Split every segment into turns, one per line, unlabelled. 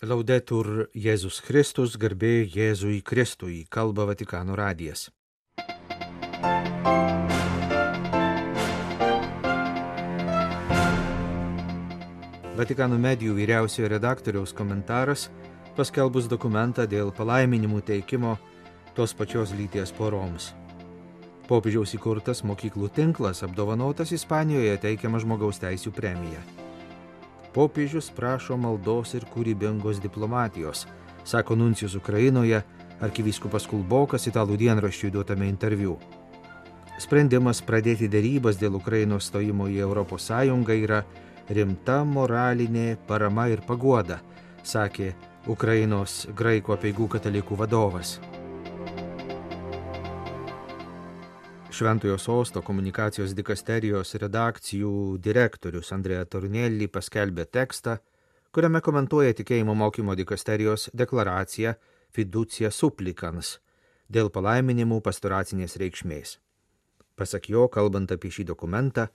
Laudetur Jėzus Kristus, garbė Jėzui Kristui, kalba Vatikano radijas. Vatikano medijų vyriausiojo redaktoriaus komentaras paskelbus dokumentą dėl palaiminimų teikimo tos pačios lyties poroms. Popiežiaus įkurtas mokyklų tinklas apdovanotas Ispanijoje teikiama žmogaus teisų premija. Popiežius prašo maldos ir kūrybingos diplomatijos, sako Nuncijus Ukrainoje arkivyskupas Kulbokas italų dienraščiui duotame interviu. Sprendimas pradėti dėrybas dėl Ukrainos stojimo į ES yra rimta moralinė parama ir paguoda, sakė Ukrainos graikų apieigų katalikų vadovas. Šventojo sosto komunikacijos dikasterijos redakcijų direktorius Andrėja Tornelli paskelbė tekstą, kuriame komentuoja tikėjimo mokymo dikasterijos deklaraciją fiducija supplicans dėl palaiminimų pastoracinės reikšmės. Pasak jo, kalbant apie šį dokumentą,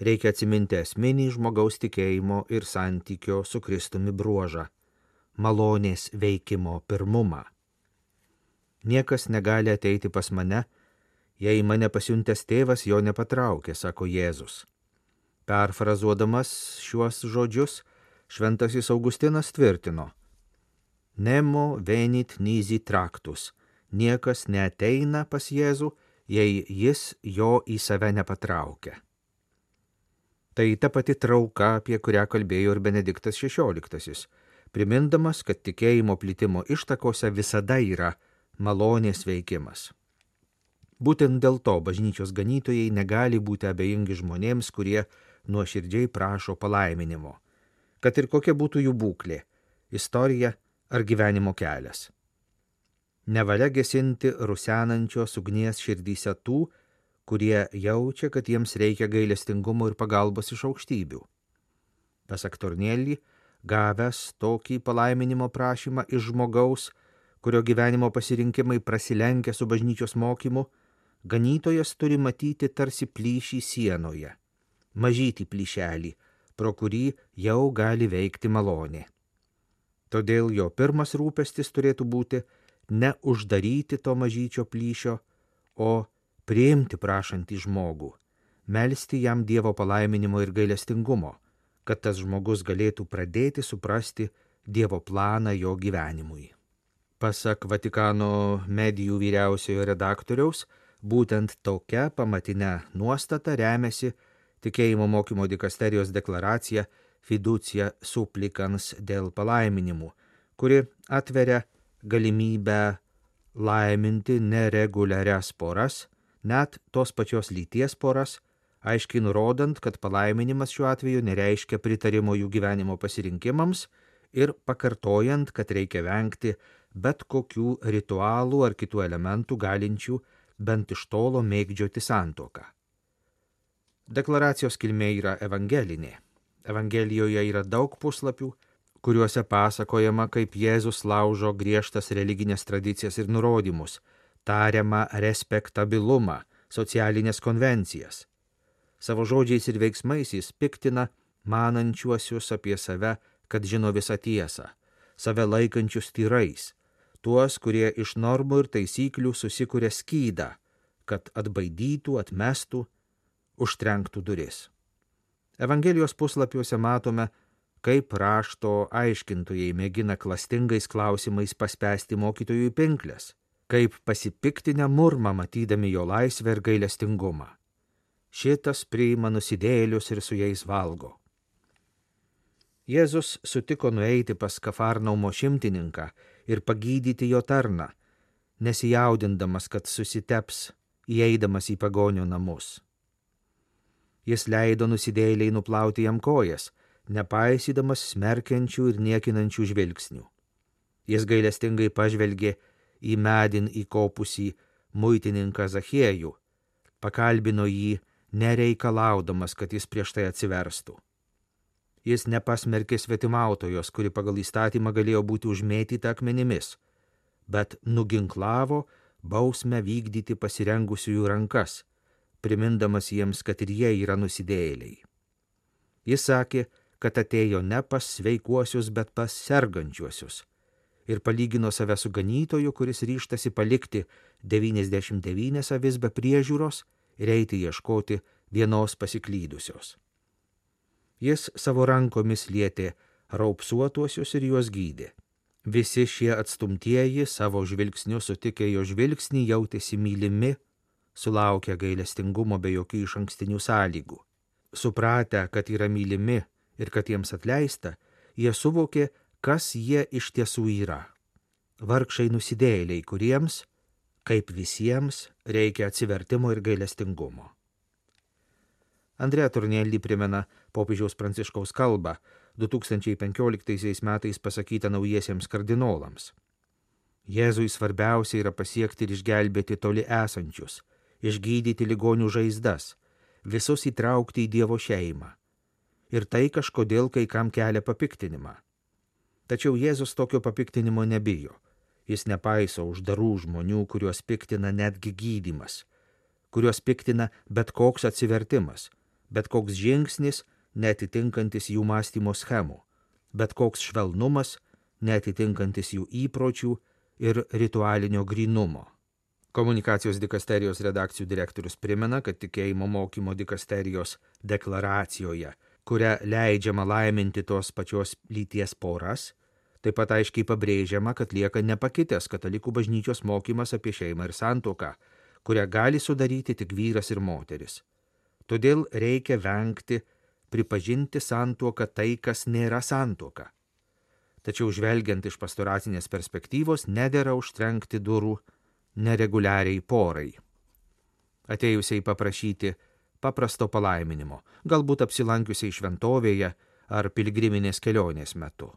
reikia atsiminti esminį žmogaus tikėjimo ir santykio su Kristumi bruožą - malonės veikimo pirmumą. Niekas negali ateiti pas mane, jei mane pasiuntęs tėvas jo nepatraukė, sako Jėzus. Perfrazuodamas šiuos žodžius, šventasis Augustinas tvirtino, Nemo venit nisi traktus, niekas neteina pas Jėzų, jei jis jo į save nepatraukia. Tai ta pati trauka, apie kurią kalbėjo ir Benediktas XVI, primindamas, kad tikėjimo plitimo ištakose visada yra malonės veikimas. Būtent dėl to bažnyčios ganytojai negali būti abejingi žmonėms, kurie nuoširdžiai prašo palaiminimo, kad ir kokia būtų jų būklė - istorija ar gyvenimo kelias. Nevalia gesinti rusenančios ugnies širdyse tų, kurie jaučia, kad jiems reikia gailestingumo ir pagalbos iš aukštybių. Pasak Tornėlį, gavęs tokį palaiminimo prašymą iš žmogaus, kurio gyvenimo pasirinkimai prasilenkia su bažnyčios mokymu, ganytojas turi matyti tarsi plyšį sienoje, mažyti plyšelį, pro kurį jau gali veikti malonė. Todėl jo pirmas rūpestis turėtų būti ne uždaryti to mažyčio plyšio, o priimti prašantį žmogų, melstį jam Dievo palaiminimo ir gailestingumo, kad tas žmogus galėtų pradėti suprasti Dievo planą jo gyvenimui. Pasak Vatikano medijų vyriausiojo redaktoriaus, Būtent tokia pamatinė nuostata remiasi tikėjimo mokymo dikasterijos deklaracija fiducija supplikans dėl palaiminimų, kuri atveria galimybę laiminti nereguliarias poras, net tos pačios lyties poras, aiškiai nurodant, kad palaiminimas šiuo atveju nereiškia pritarimo jų gyvenimo pasirinkimams ir pakartojant, kad reikia vengti bet kokių ritualų ar kitų elementų galinčių bent iš tolo mėgdžioti santoką. Deklaracijos kilmė yra evangelinė. Evangelijoje yra daug puslapių, kuriuose pasakojama, kaip Jėzus laužo griežtas religinės tradicijas ir nurodymus, tariamą respektabilumą, socialinės konvencijas. Savo žodžiais ir veiksmais jis piktina manančiuosius apie save, kad žino visą tiesą, save laikančius tyrais, tuos, kurie iš normų ir taisyklių susikuria skydą, kad atbaidytų, atmestų, užtrenktų duris. Evangelijos puslapiuose matome, kaip rašto aiškintojai mėgina klastingais klausimais paspęsti mokytojų pinklės, kaip pasipiktinę murmą matydami jo laisvę ir gailestingumą. Šitas priima nusidėlius ir su jais valgo. Jėzus sutiko nueiti pas Kafarnaumo šimtininką ir pagydyti jo tarną, nesijaudindamas, kad susiteps įeidamas į pagonio namus. Jis leido nusidėliai nuplauti jam kojas, nepaisydamas smerkiančių ir niekinančių žvilgsnių. Jis gailestingai pažvelgė į medin įkopusį muitininką Zachiejų, pakalbino jį, nereikalaudamas, kad jis prieš tai atsiverstų. Jis nepasmerkė svetimautojos, kuri pagal įstatymą galėjo būti užmėtyta akmenimis, bet nuginklavo bausmę vykdyti pasirengusiųjų rankas, primindamas jiems, kad ir jie yra nusidėjėliai. Jis sakė, kad atėjo ne pas sveikuosius, bet pas sergančiuosius. Ir palygino save su ganytoju, kuris ryštasi palikti 99 avis be priežiūros ir eiti ieškoti vienos pasiklydusios. Jis savo rankomis lietė raupsuotuosius ir juos gydė. Visi šie atstumtieji savo žvilgsniu sutikę jo žvilgsnį jautėsi mylimi, sulaukę gailestingumo be jokių iš ankstinių sąlygų. Supratę, kad yra mylimi ir kad jiems atleista, jie suvokė, kas jie iš tiesų yra. Vargšai nusidėjėliai, kuriems, kaip visiems, reikia atsivertimo ir gailestingumo. Andrėja Turnėlį primena popiežiaus pranciškaus kalbą 2015 metais pasakytą naujiesiems kardinolams. Jėzui svarbiausia yra pasiekti ir išgelbėti toli esančius, išgydyti ligonių žaizdas, visus įtraukti į Dievo šeimą. Ir tai kažkodėl kai kam kelia papiktinimą. Tačiau Jėzus tokio papiktinimo nebijo. Jis nepaiso uždarų žmonių, kuriuos piktina netgi gydimas, kuriuos piktina bet koks atsivertimas, bet koks žingsnis netitinkantis jų mąstymo schemų, bet koks švelnumas netitinkantis jų įpročių ir ritualinio grinumo. Komunikacijos dikasterijos redakcijų direktorius primena, kad tikėjimo mokymo dikasterijos deklaracijoje, kuria leidžiama laiminti tos pačios lyties poras, taip pat aiškiai pabrėžiama, kad lieka nepakitęs katalikų bažnyčios mokymas apie šeimą ir santoką, kurią gali sudaryti tik vyras ir moteris. Todėl reikia vengti pripažinti santuoką tai, kas nėra santuoka. Tačiau žvelgiant iš pastoracinės perspektyvos, nedėra užtrenkti durų nereguliariai porai. Atėjusiai paprašyti paprasto palaiminimo, galbūt apsilankiusiai šventovėje ar pilgriminės kelionės metu.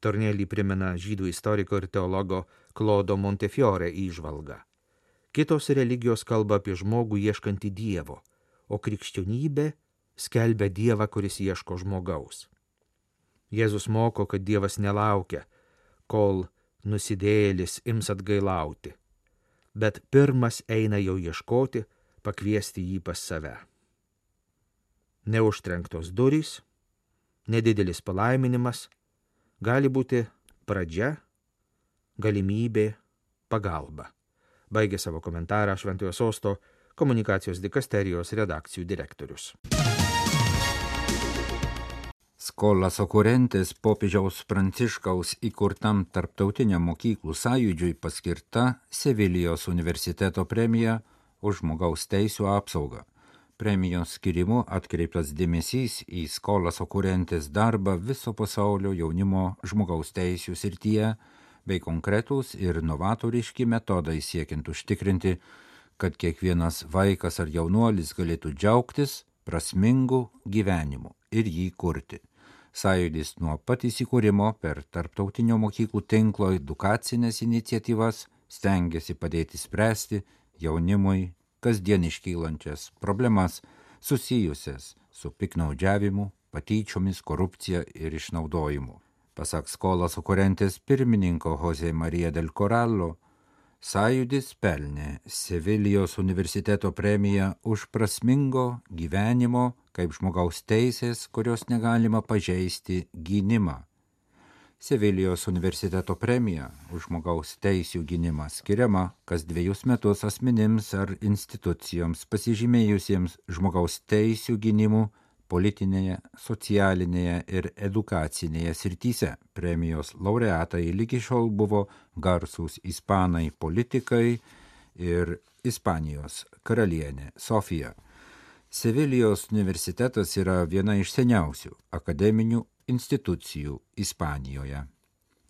Tornelį primena žydų istoriko ir teologo Klodo Montefiore įžvalgą. Kitos religijos kalba apie žmogų ieškantį Dievo, o krikščionybė skelbia Dievą, kuris ieško žmogaus. Jėzus moko, kad Dievas nelaukia, kol nusidėjėlis ims atgailauti, bet pirmas eina jau ieškoti, pakviesti jį pas save. Neužtrenktos durys, nedidelis palaiminimas gali būti pradžia, galimybė, pagalba. Baigė savo komentarą Šventojo Sosto komunikacijos dikasterijos redakcijų direktorius.
Skolas okurentės popiežiaus pranciškaus įkurtam tarptautiniam mokyklų sąjūdžiui paskirta Sevilijos universiteto premija už žmogaus teisų apsaugą. Premijos skirimu atkreiptas dėmesys į skolas okurentės darbą viso pasaulio jaunimo žmogaus teisų srityje bei konkretūs ir novatoriški metodai siekiant užtikrinti, kad kiekvienas vaikas ar jaunuolis galėtų džiaugtis prasmingu gyvenimu ir jį kurti. Sąjūdis nuo pat įsikūrimo per tarptautinio mokyklų tinklo edukacinės iniciatyvas stengiasi padėti spręsti jaunimui kasdien iškylančias problemas susijusias su piknaudžiavimu, patyčiomis, korupcija ir išnaudojimu. Pasak skolas okurentės pirmininko Jose Marija del Corallo, Sąjūdis pelnė Sevilijos universiteto premiją už prasmingo gyvenimo kaip žmogaus teisės, kurios negalima pažeisti gynimą. Sevilijos universiteto premija už žmogaus teisų gynimą skiriama kas dviejus metus asmenims ar institucijoms pasižymėjusiems žmogaus teisų gynimu politinėje, socialinėje ir edukacinėje srityse. Premijos laureatai lygi šiol buvo garsūs ispanai politikai ir Ispanijos karalienė Sofija. Sevilijos universitetas yra viena iš seniausių akademinių institucijų Ispanijoje.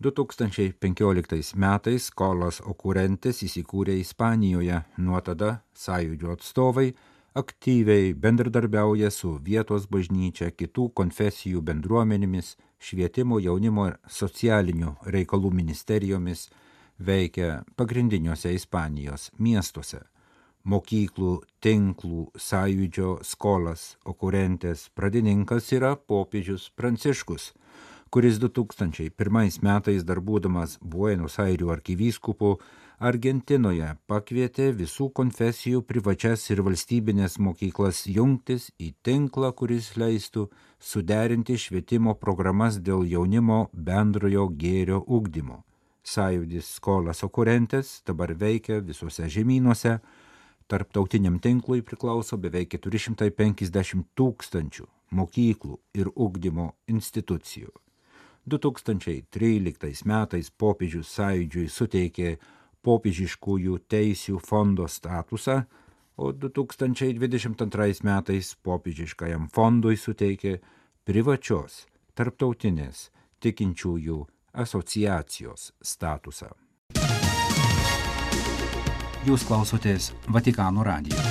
2015 metais Kolas Okurentes įsikūrė Ispanijoje, nuo tada sąjūdžio atstovai aktyviai bendradarbiauja su vietos bažnyčia, kitų konfesijų bendruomenėmis, švietimo, jaunimo ir socialinių reikalų ministerijomis, veikia pagrindiniuose Ispanijos miestuose. Mokyklų, tinklų, sąjūdžio, skolas, okurentės pradininkas yra popiežius Pranciškus, kuris 2001 metais dar būdamas Buenos Airių arkivyskupu Argentinoje pakvietė visų konfesijų privačias ir valstybinės mokyklas jungtis į tinklą, kuris leistų suderinti švietimo programas dėl jaunimo bendrojo gėrio ugdymo. Sąjūdis skolas okurentės dabar veikia visuose žemynuose, tarptautiniam tinklui priklauso beveik 450 tūkstančių mokyklų ir ugdymo institucijų. 2013 metais popiežius sąjūdžiui suteikė popiežiškųjų teisių fondo statusą, o 2022 metais popiežiškajam fondui suteikė privačios tarptautinės tikinčiųjų asociacijos statusą.
Jūs klausotės Vatikano radijo.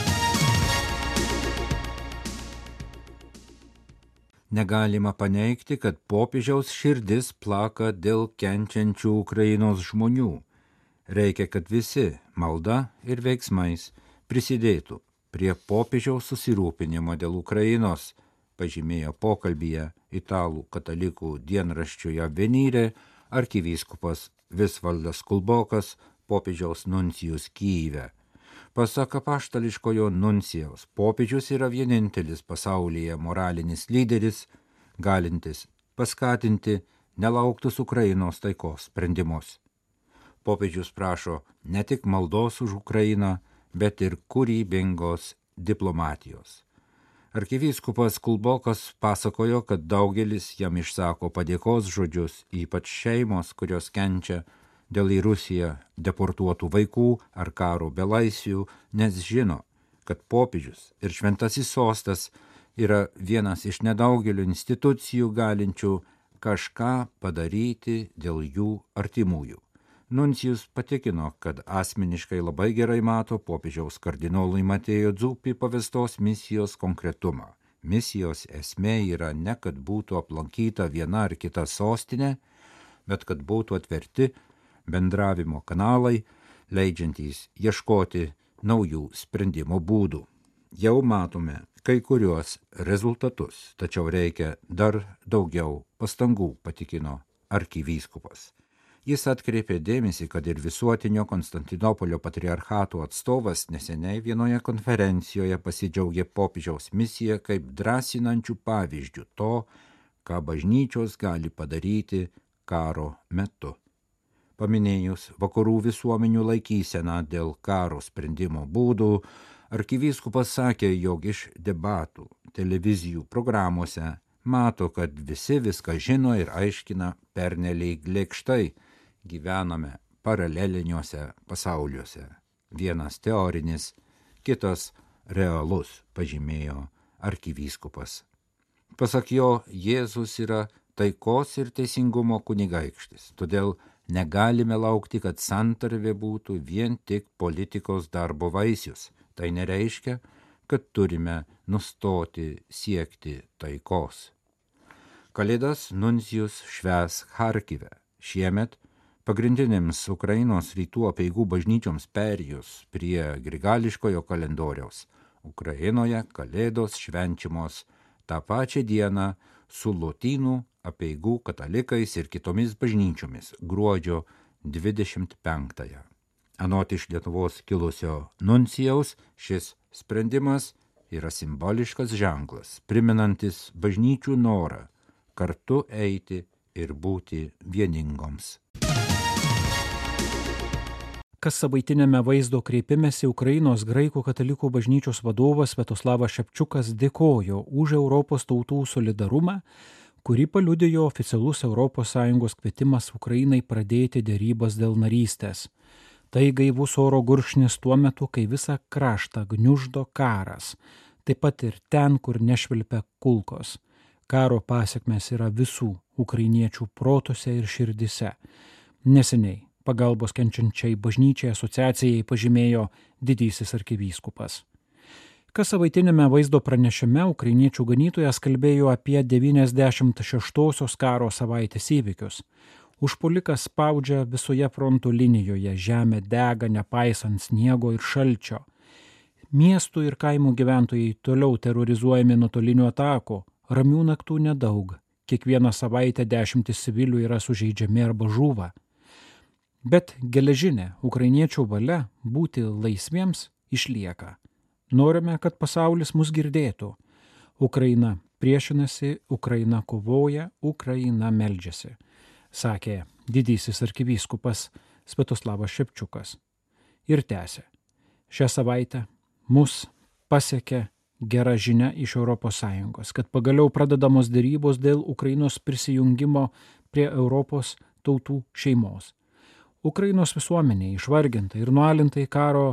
Negalima paneigti, kad popiežiaus širdis plaka dėl kenčiančių Ukrainos žmonių Reikia, kad visi malda ir veiksmais prisidėtų prie popiežiaus susirūpinimo dėl Ukrainos, pažymėjo pokalbėje italų katalikų dienraščiuje Venyrė arkivyskupas Visvaldas Kulbokas, popiežiaus nuncijus Kyive. Pasak apaštališkojo nuncijaus, popiežius yra vienintelis pasaulyje moralinis lyderis, galintis paskatinti nelauktus Ukrainos taikos sprendimus popiežius prašo ne tik maldos už Ukrainą, bet ir kūrybingos diplomatijos. Arkivyskupas Kulbokas pasakojo, kad daugelis jam išsako padėkos žodžius, ypač šeimos, kurios kenčia dėl į Rusiją deportuotų vaikų ar karo belaisvių, nes žino, kad popiežius ir šventasis sostas yra vienas iš nedaugelio institucijų galinčių kažką padaryti dėl jų artimųjų. Nuncijus patikino, kad asmeniškai labai gerai mato popiežiaus kardinolui Matėjo Dzūpi pavestos misijos konkretumą. Misijos esmė yra ne kad būtų aplankyta viena ar kita sostinė, bet kad būtų atverti bendravimo kanalai, leidžiantys ieškoti naujų sprendimo būdų. Jau matome kai kuriuos rezultatus, tačiau reikia dar daugiau pastangų, patikino arkivyskupas. Jis atkreipė dėmesį, kad ir visuotinio Konstantinopolio patriarchato atstovas neseniai vienoje konferencijoje pasidžiaugė popiežiaus misiją kaip drąsinančių pavyzdžių to, ką bažnyčios gali padaryti karo metu. Paminėjus vakarų visuomenių laikyseną dėl karo sprendimo būdų, arkivyskupas sakė, jog iš debatų televizijų programuose mato, kad visi viską žino ir aiškina pernelyg lėkštai gyvename paraleliniuose pasauliuose. Vienas teorinis, kitas realus, pažymėjo arkivyskupas. Pasak jo, Jėzus yra taikos ir teisingumo kunigaikštis, todėl negalime laukti, kad santarvė būtų vien tik politikos darbo vaisius. Tai nereiškia, kad turime nustoti siekti taikos. Kalėdas Nuncijus šves Harkive. Šiemet pagrindinėms Ukrainos rytų apieigų bažnyčioms perėjus prie grigališkojo kalendoriaus. Ukrainoje kalėdos švenčiamos tą pačią dieną su lotynų apieigų katalikais ir kitomis bažnyčiomis gruodžio 25-ąją. Anot iš Lietuvos kilusio nuncijaus, šis sprendimas yra simboliškas ženklas, priminantis bažnyčių norą kartu eiti ir būti vieningoms
kas savaitinėme vaizdo kreipimėsi Ukrainos graikų katalikų bažnyčios vadovas Svetoslavas Šepčiukas dėkojo už Europos tautų solidarumą, kurį paliudėjo oficialus ES kvietimas Ukrainai pradėti dėrybas dėl narystės. Tai gaivus oro gurkšnis tuo metu, kai visą kraštą gniuždo karas, taip pat ir ten, kur nešvilpia kulkos. Karo pasiekmes yra visų ukrainiečių protose ir širdise. Neseniai pagalbos kenčiančiai bažnyčiai asociacijai pažymėjo didysis arkivyskupas. Kas savaitinėme vaizdo pranešime ukrainiečių ganytojas kalbėjo apie 96-osios karo savaitės įvykius. Užpolikas spaudžia visoje fronto linijoje, žemė dega nepaisant sniego ir šalčio. Miestų ir kaimų gyventojai toliau terrorizuojami nuotoliniu ataku, ramių naktų nedaug, kiekvieną savaitę dešimtis civilių yra sužeidžiami arba žūva. Bet geležinė ukrainiečių valia būti laisviems išlieka. Norime, kad pasaulis mus girdėtų. Ukraina priešinasi, Ukraina kovoja, Ukraina meldžiasi, sakė didysis arkivyskupas Svetoslavas Šepčiukas. Ir tęsė. Šią savaitę mus pasiekė gera žinia iš ES, kad pagaliau pradedamos dėrybos dėl Ukrainos prisijungimo prie Europos tautų šeimos. Ukrainos visuomenė išvarginta ir nualinta į karo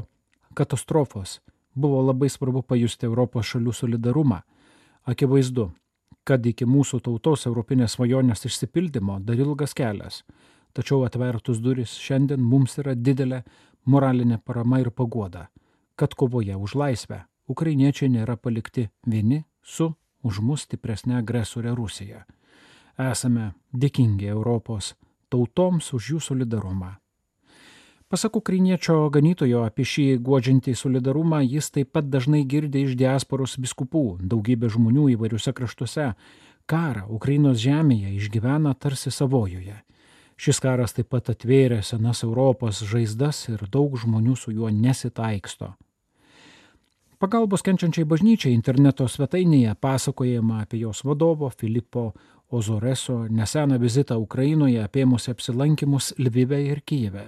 katastrofos buvo labai svarbu pajusti Europos šalių solidarumą. Akivaizdu, kad iki mūsų tautos europinės svajonės išsipildymo dar ilgas kelias, tačiau atvertus duris šiandien mums yra didelė moralinė parama ir pagoda, kad kovoje už laisvę ukrainiečiai nėra palikti vieni su už mus stipresnė agresorė Rusija. Esame dėkingi Europos tautoms už jų solidarumą. Pasak ukrainiečio ganytojo apie šį guodžiantį solidarumą jis taip pat dažnai girdi iš diasporos biskupų, daugybė žmonių įvairiuose kraštuose. Karą Ukrainos žemėje išgyvena tarsi savojoje. Šis karas taip pat atvėrė senas Europos žaizdas ir daug žmonių su juo nesitaiksto. Pagalbos kenčiančiai bažnyčiai interneto svetainėje pasakojama apie jos vadovo Filipo Ozoreso neseną vizitą Ukrainoje apėmusi apsilankimus Lvive ir Kyjeve.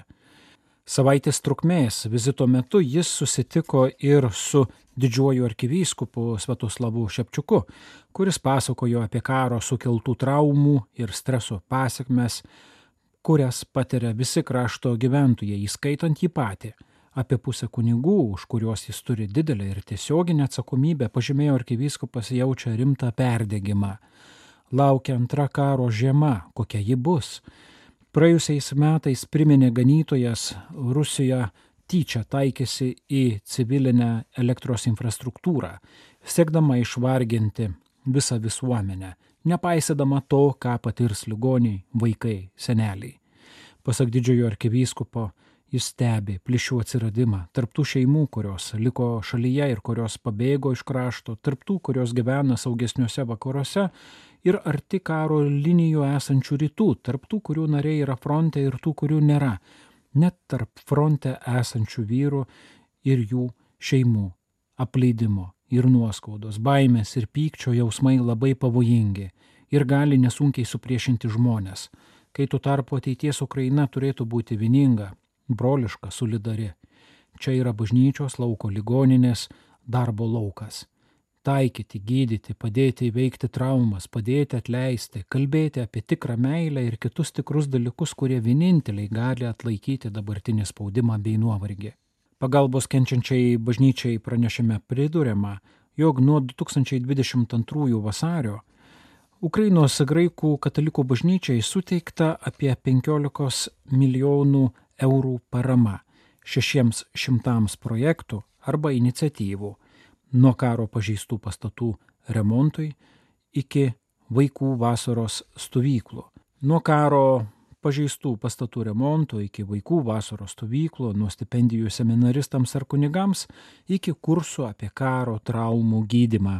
Savaitės trukmės vizito metu jis susitiko ir su didžiuoju arkivyskupu Svetoslavu Šepčiuku, kuris pasakojo apie karo sukeltų traumų ir streso pasiekmes, kurias patiria visi krašto gyventojai, įskaitant jį patį apie pusę kunigų, už kuriuos jis turi didelę ir tiesioginę atsakomybę, pažymėjo arkivyskupas jaučia rimtą perdėgymą. Laukia antra karo žiema, kokia ji bus. Praėjusiais metais priminė ganytojas Rusija tyčia taikėsi į civilinę elektros infrastruktūrą, siekdama išvarginti visą visuomenę, nepaisydama to, ką patirs ligoniai, vaikai, seneliai. Pasak didžiojo arkivyskupo, Jis stebi plišių atsiradimą tarptų šeimų, kurios liko šalyje ir kurios pabėgo iš krašto, tarptų, kurios gyvena saugesniuose vakaruose ir arti karo linijų esančių rytų, tarptų, kurių nariai yra fronte ir tų, kurių nėra, net tarp fronte esančių vyrų ir jų šeimų, apleidimo ir nuoskaudos, baimės ir pykčio jausmai labai pavojingi ir gali nesunkiai supriešinti žmonės. Kai tuo tarpu ateities Ukraina turėtų būti vieninga, broliška, solidari. Čia yra bažnyčios lauko ligoninės darbo laukas. Taikyti, gydyti, padėti įveikti traumas, padėti atleisti, kalbėti apie tikrą meilę ir kitus tikrus dalykus, kurie vieninteliai gali atlaikyti dabartinį spaudimą bei nuovargį. Pagalbos kenčiančiai bažnyčiai pranešime pridurėma, jog nuo 2022 vasario Ukrainos graikų katalikų bažnyčiai suteikta apie 15 milijonų eurų parama šešiems šimtams projektų arba iniciatyvų nuo karo pažeistų pastatų remontui iki vaikų vasaros stovyklų. Nuo karo pažeistų pastatų remonto iki vaikų vasaros stovyklų, nuo stipendijų seminaristams ar kunigams iki kursų apie karo traumų gydimą.